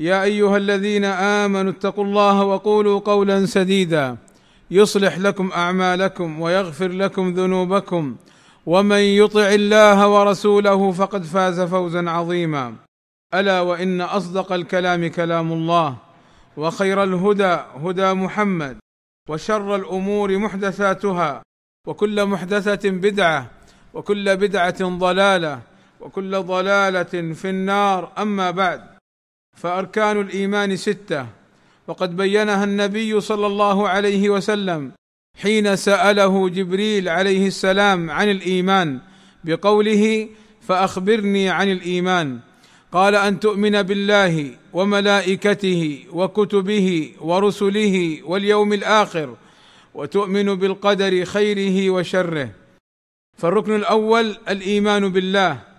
يا أيها الذين آمنوا اتقوا الله وقولوا قولا سديدا. يصلح لكم أعمالكم ويغفر لكم ذنوبكم. ومن يطع الله ورسوله فقد فاز فوزا عظيما. ألا وإن أصدق الكلام كلام الله وخير الهدى هدى محمد وشر الأمور محدثاتها وكل محدثة بدعة وكل بدعة ضلالة وكل ضلالة في النار. أما بعد فأركان الإيمان ستة. وقد بينها النبي صلى الله عليه وسلم حين سأله جبريل عليه السلام عن الإيمان بقوله فأخبرني عن الإيمان. قال أن تؤمن بالله وملائكته وكتبه ورسله واليوم الآخر وتؤمن بالقدر خيره وشره. فالركن الأول الإيمان بالله.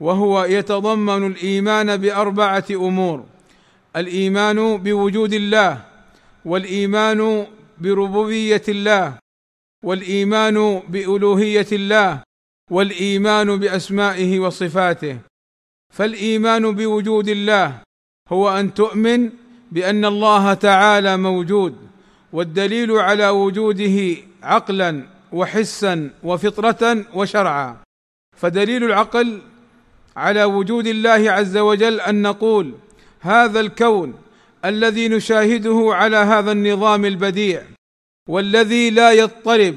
وهو يتضمن الإيمان بأربعة أمور. الإيمان بوجود الله والإيمان بربوبية الله والإيمان بألوهية الله والإيمان بأسمائه وصفاته. فالإيمان بوجود الله هو أن تؤمن بأن الله تعالى موجود والدليل على وجوده عقلا وحسا وفطره وشرعا. فدليل العقل على وجود الله عز وجل أن نقول هذا الكون الذي نشاهده على هذا النظام البديع والذي لا يضطرب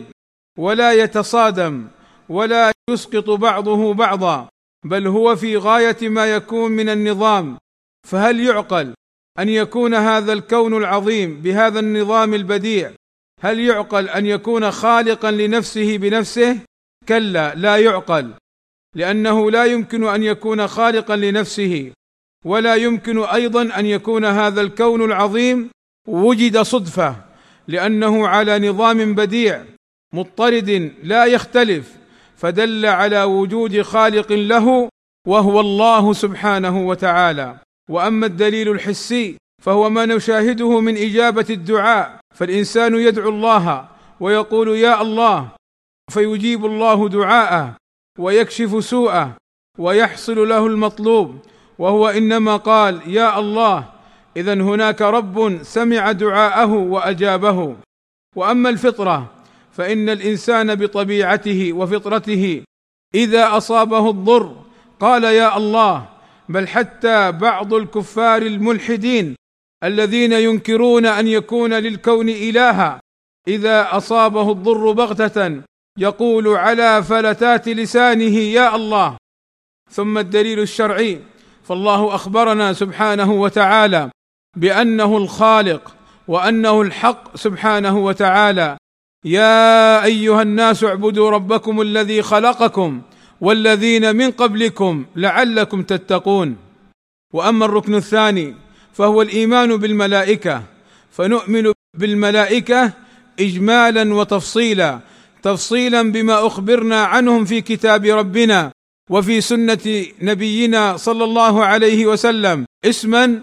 ولا يتصادم ولا يسقط بعضه بعضا بل هو في غاية ما يكون من النظام. فهل يعقل أن يكون هذا الكون العظيم بهذا النظام البديع؟ هل يعقل أن يكون خالقا لنفسه بنفسه؟ كلا لا يعقل. لأنه لا يمكن أن يكون خالقا لنفسه ولا يمكن أيضا أن يكون هذا الكون العظيم وجد صدفة لأنه على نظام بديع مضطرد لا يختلف فدل على وجود خالق له وهو الله سبحانه وتعالى. وأما الدليل الحسي فهو ما نشاهده من إجابة الدعاء فالإنسان يدعو الله ويقول يا الله فيجيب الله دعاءه. ويكشف سوءه ويحصل له المطلوب وهو إنما قال يا الله اذا هناك رب سمع دعاءه وأجابه. وأما الفطرة فإن الإنسان بطبيعته وفطرته إذا أصابه الضر قال يا الله بل حتى بعض الكفار الملحدين الذين ينكرون أن يكون للكون إلها إذا أصابه الضر بغتة يقول على فلتات لسانه يا الله. ثم الدليل الشرعي. فالله أخبرنا سبحانه وتعالى بأنه الخالق وأنه الحق سبحانه وتعالى. يا أيها الناس اعبدوا ربكم الذي خلقكم والذين من قبلكم لعلكم تتقون. وأما الركن الثاني فهو الإيمان بالملائكة. فنؤمن بالملائكة اجمالا وتفصيلا تفصيلا بما أخبرنا عنهم في كتاب ربنا وفي سنة نبينا صلى الله عليه وسلم اسما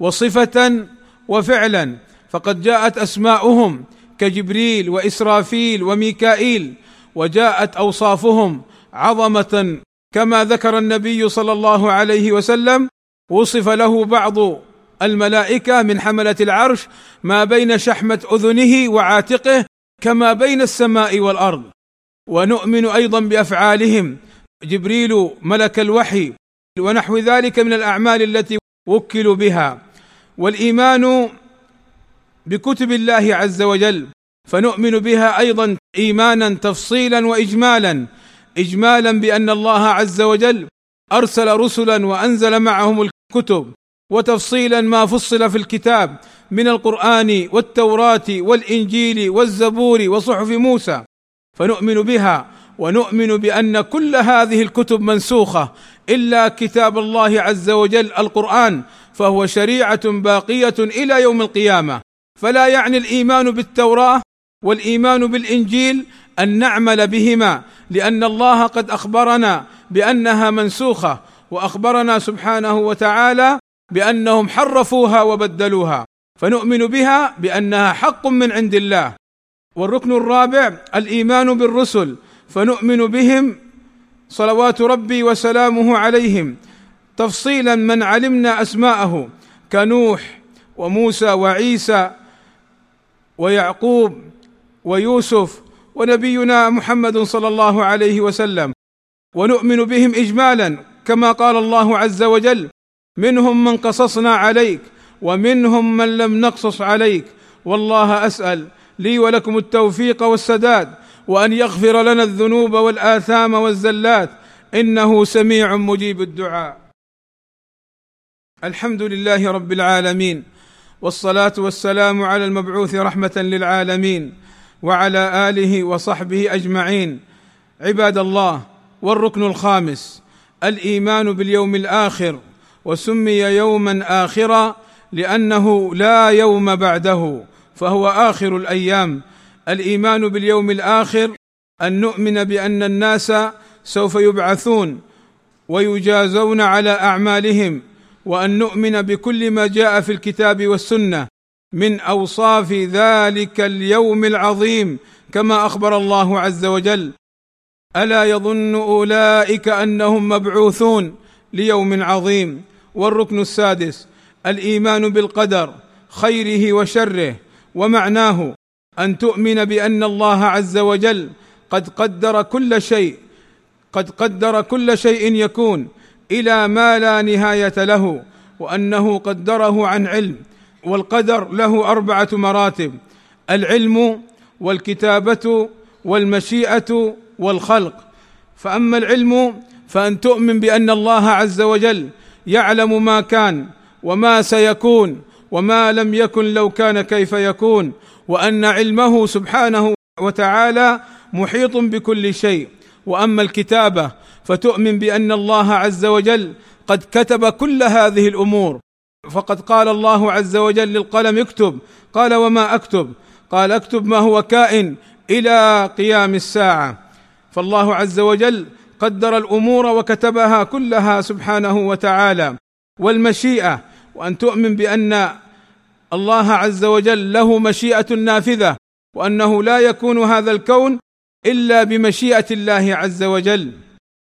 وصفة وفعلا. فقد جاءت أسماؤهم كجبريل وإسرافيل وميكائيل وجاءت أوصافهم عظمة. كما ذكر النبي صلى الله عليه وسلم وصف له بعض الملائكة من حملة العرش ما بين شحمة أذنه وعاتقه كما بين السماء والأرض. ونؤمن أيضا بأفعالهم. جبريل ملك الوحي ونحو ذلك من الأعمال التي وكلوا بها. والإيمان بكتب الله عز وجل. فنؤمن بها أيضا إيمانا تفصيلا وإجمالا. إجمالا بأن الله عز وجل أرسل رسلا وأنزل معهم الكتب. وتفصيلا ما فصل في الكتاب من القرآن والتوراة والإنجيل والزبور وصحف موسى. فنؤمن بها ونؤمن بأن كل هذه الكتب منسوخة إلا كتاب الله عز وجل القرآن فهو شريعة باقية إلى يوم القيامة. فلا يعني الإيمان بالتوراة والإيمان بالإنجيل أن نعمل بهما لأن الله قد أخبرنا بأنها منسوخة وأخبرنا سبحانه وتعالى بأنهم حرفوها وبدلوها فنؤمن بها بأنها حق من عند الله. والركن الرابع الإيمان بالرسل فنؤمن بهم صلوات ربي وسلامه عليهم. تفصيلا من علمنا أسماءه كنوح وموسى وعيسى ويعقوب ويوسف ونبينا محمد صلى الله عليه وسلم. ونؤمن بهم اجمالا كما قال الله عز وجل منهم من قصصنا عليك ومنهم من لم نقصص عليك. والله أسأل لي ولكم التوفيق والسداد وأن يغفر لنا الذنوب والآثام والزلات. إنه سميع مجيب الدعاء. الحمد لله رب العالمين والصلاة والسلام على المبعوث رحمة للعالمين وعلى آله وصحبه أجمعين. عباد الله والركن الخامس الإيمان باليوم الآخر. وسمي يوما آخرا لأنه لا يوم بعده فهو آخر الأيام. الإيمان باليوم الآخر أن نؤمن بأن الناس سوف يبعثون ويجازون على أعمالهم وأن نؤمن بكل ما جاء في الكتاب والسنة. من أوصاف ذلك اليوم العظيم كما أخبر الله عز وجل ألا يظن أولئك أنهم مبعوثون ليوم عظيم. والركن السادس الإيمان بالقدر خيره وشره ومعناه أن تؤمن بأن الله عز وجل قد قدر كل شيء قد قدر كل شيء يكون إلى ما لا نهاية له وأنه قدره عن علم والقدر له أربعة مراتب العلم والكتابة والمشيئة والخلق. فأما العلم فأن تؤمن بأن الله عز وجل يعلم ما كان وما سيكون وما لم يكن لو كان كيف يكون وأن علمه سبحانه وتعالى محيط بكل شيء. وأما الكتابة فتؤمن بأن الله عز وجل قد كتب كل هذه الأمور. فقد قال الله عز وجل للقلم اكتب. قال وما أكتب؟ قال اكتب ما هو كائن إلى قيام الساعة. فالله عز وجل قدر الأمور وكتبها كلها سبحانه وتعالى. والمشيئة وأن تؤمن بأن الله عز وجل له مشيئة نافذة وأنه لا يكون هذا الكون إلا بمشيئة الله عز وجل.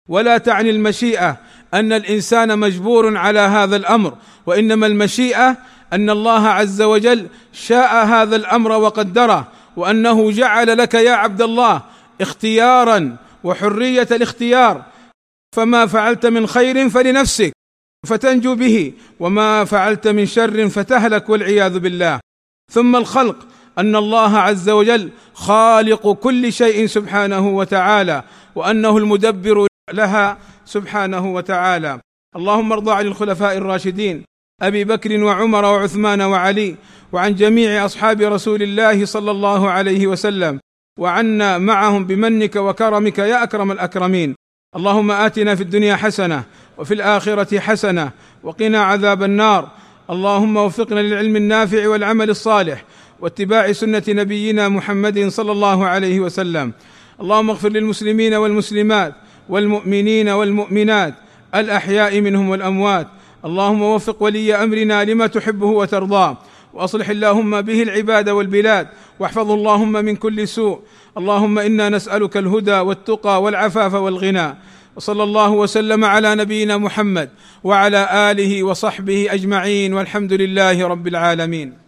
ولا تعني المشيئة أن الإنسان مجبور على هذا الأمر وإنما المشيئة أن الله عز وجل شاء هذا الأمر وقدره وأنه جعل لك يا عبد الله اختيارا وحرية الاختيار. فما فعلت من خير فلنفسك فتنجو به وما فعلت من شر فتهلك والعياذ بالله. ثم الخلق أن الله عز وجل خالق كل شيء سبحانه وتعالى وأنه المدبر لها سبحانه وتعالى. اللهم ارضى عن الخلفاء الراشدين أبي بكر وعمر وعثمان وعلي وعن جميع أصحاب رسول الله صلى الله عليه وسلم. وعنا معهم بمنك وكرمك يا أكرم الأكرمين. اللهم آتنا في الدنيا حسنة وفي الآخرة حسنة وقنا عذاب النار. اللهم وفقنا للعلم النافع والعمل الصالح واتباع سنة نبينا محمد صلى الله عليه وسلم. اللهم اغفر للمسلمين والمسلمات والمؤمنين والمؤمنات الأحياء منهم والأموات. اللهم وفق ولي أمرنا لما تحبه وترضاه. وأصلح اللهم به العباد والبلاد واحفظه اللهم من كل سوء. اللهم إنا نسألك الهدى والتقى والعفاف والغنى. وصلى الله وسلم على نبينا محمد وعلى آله وصحبه أجمعين والحمد لله رب العالمين.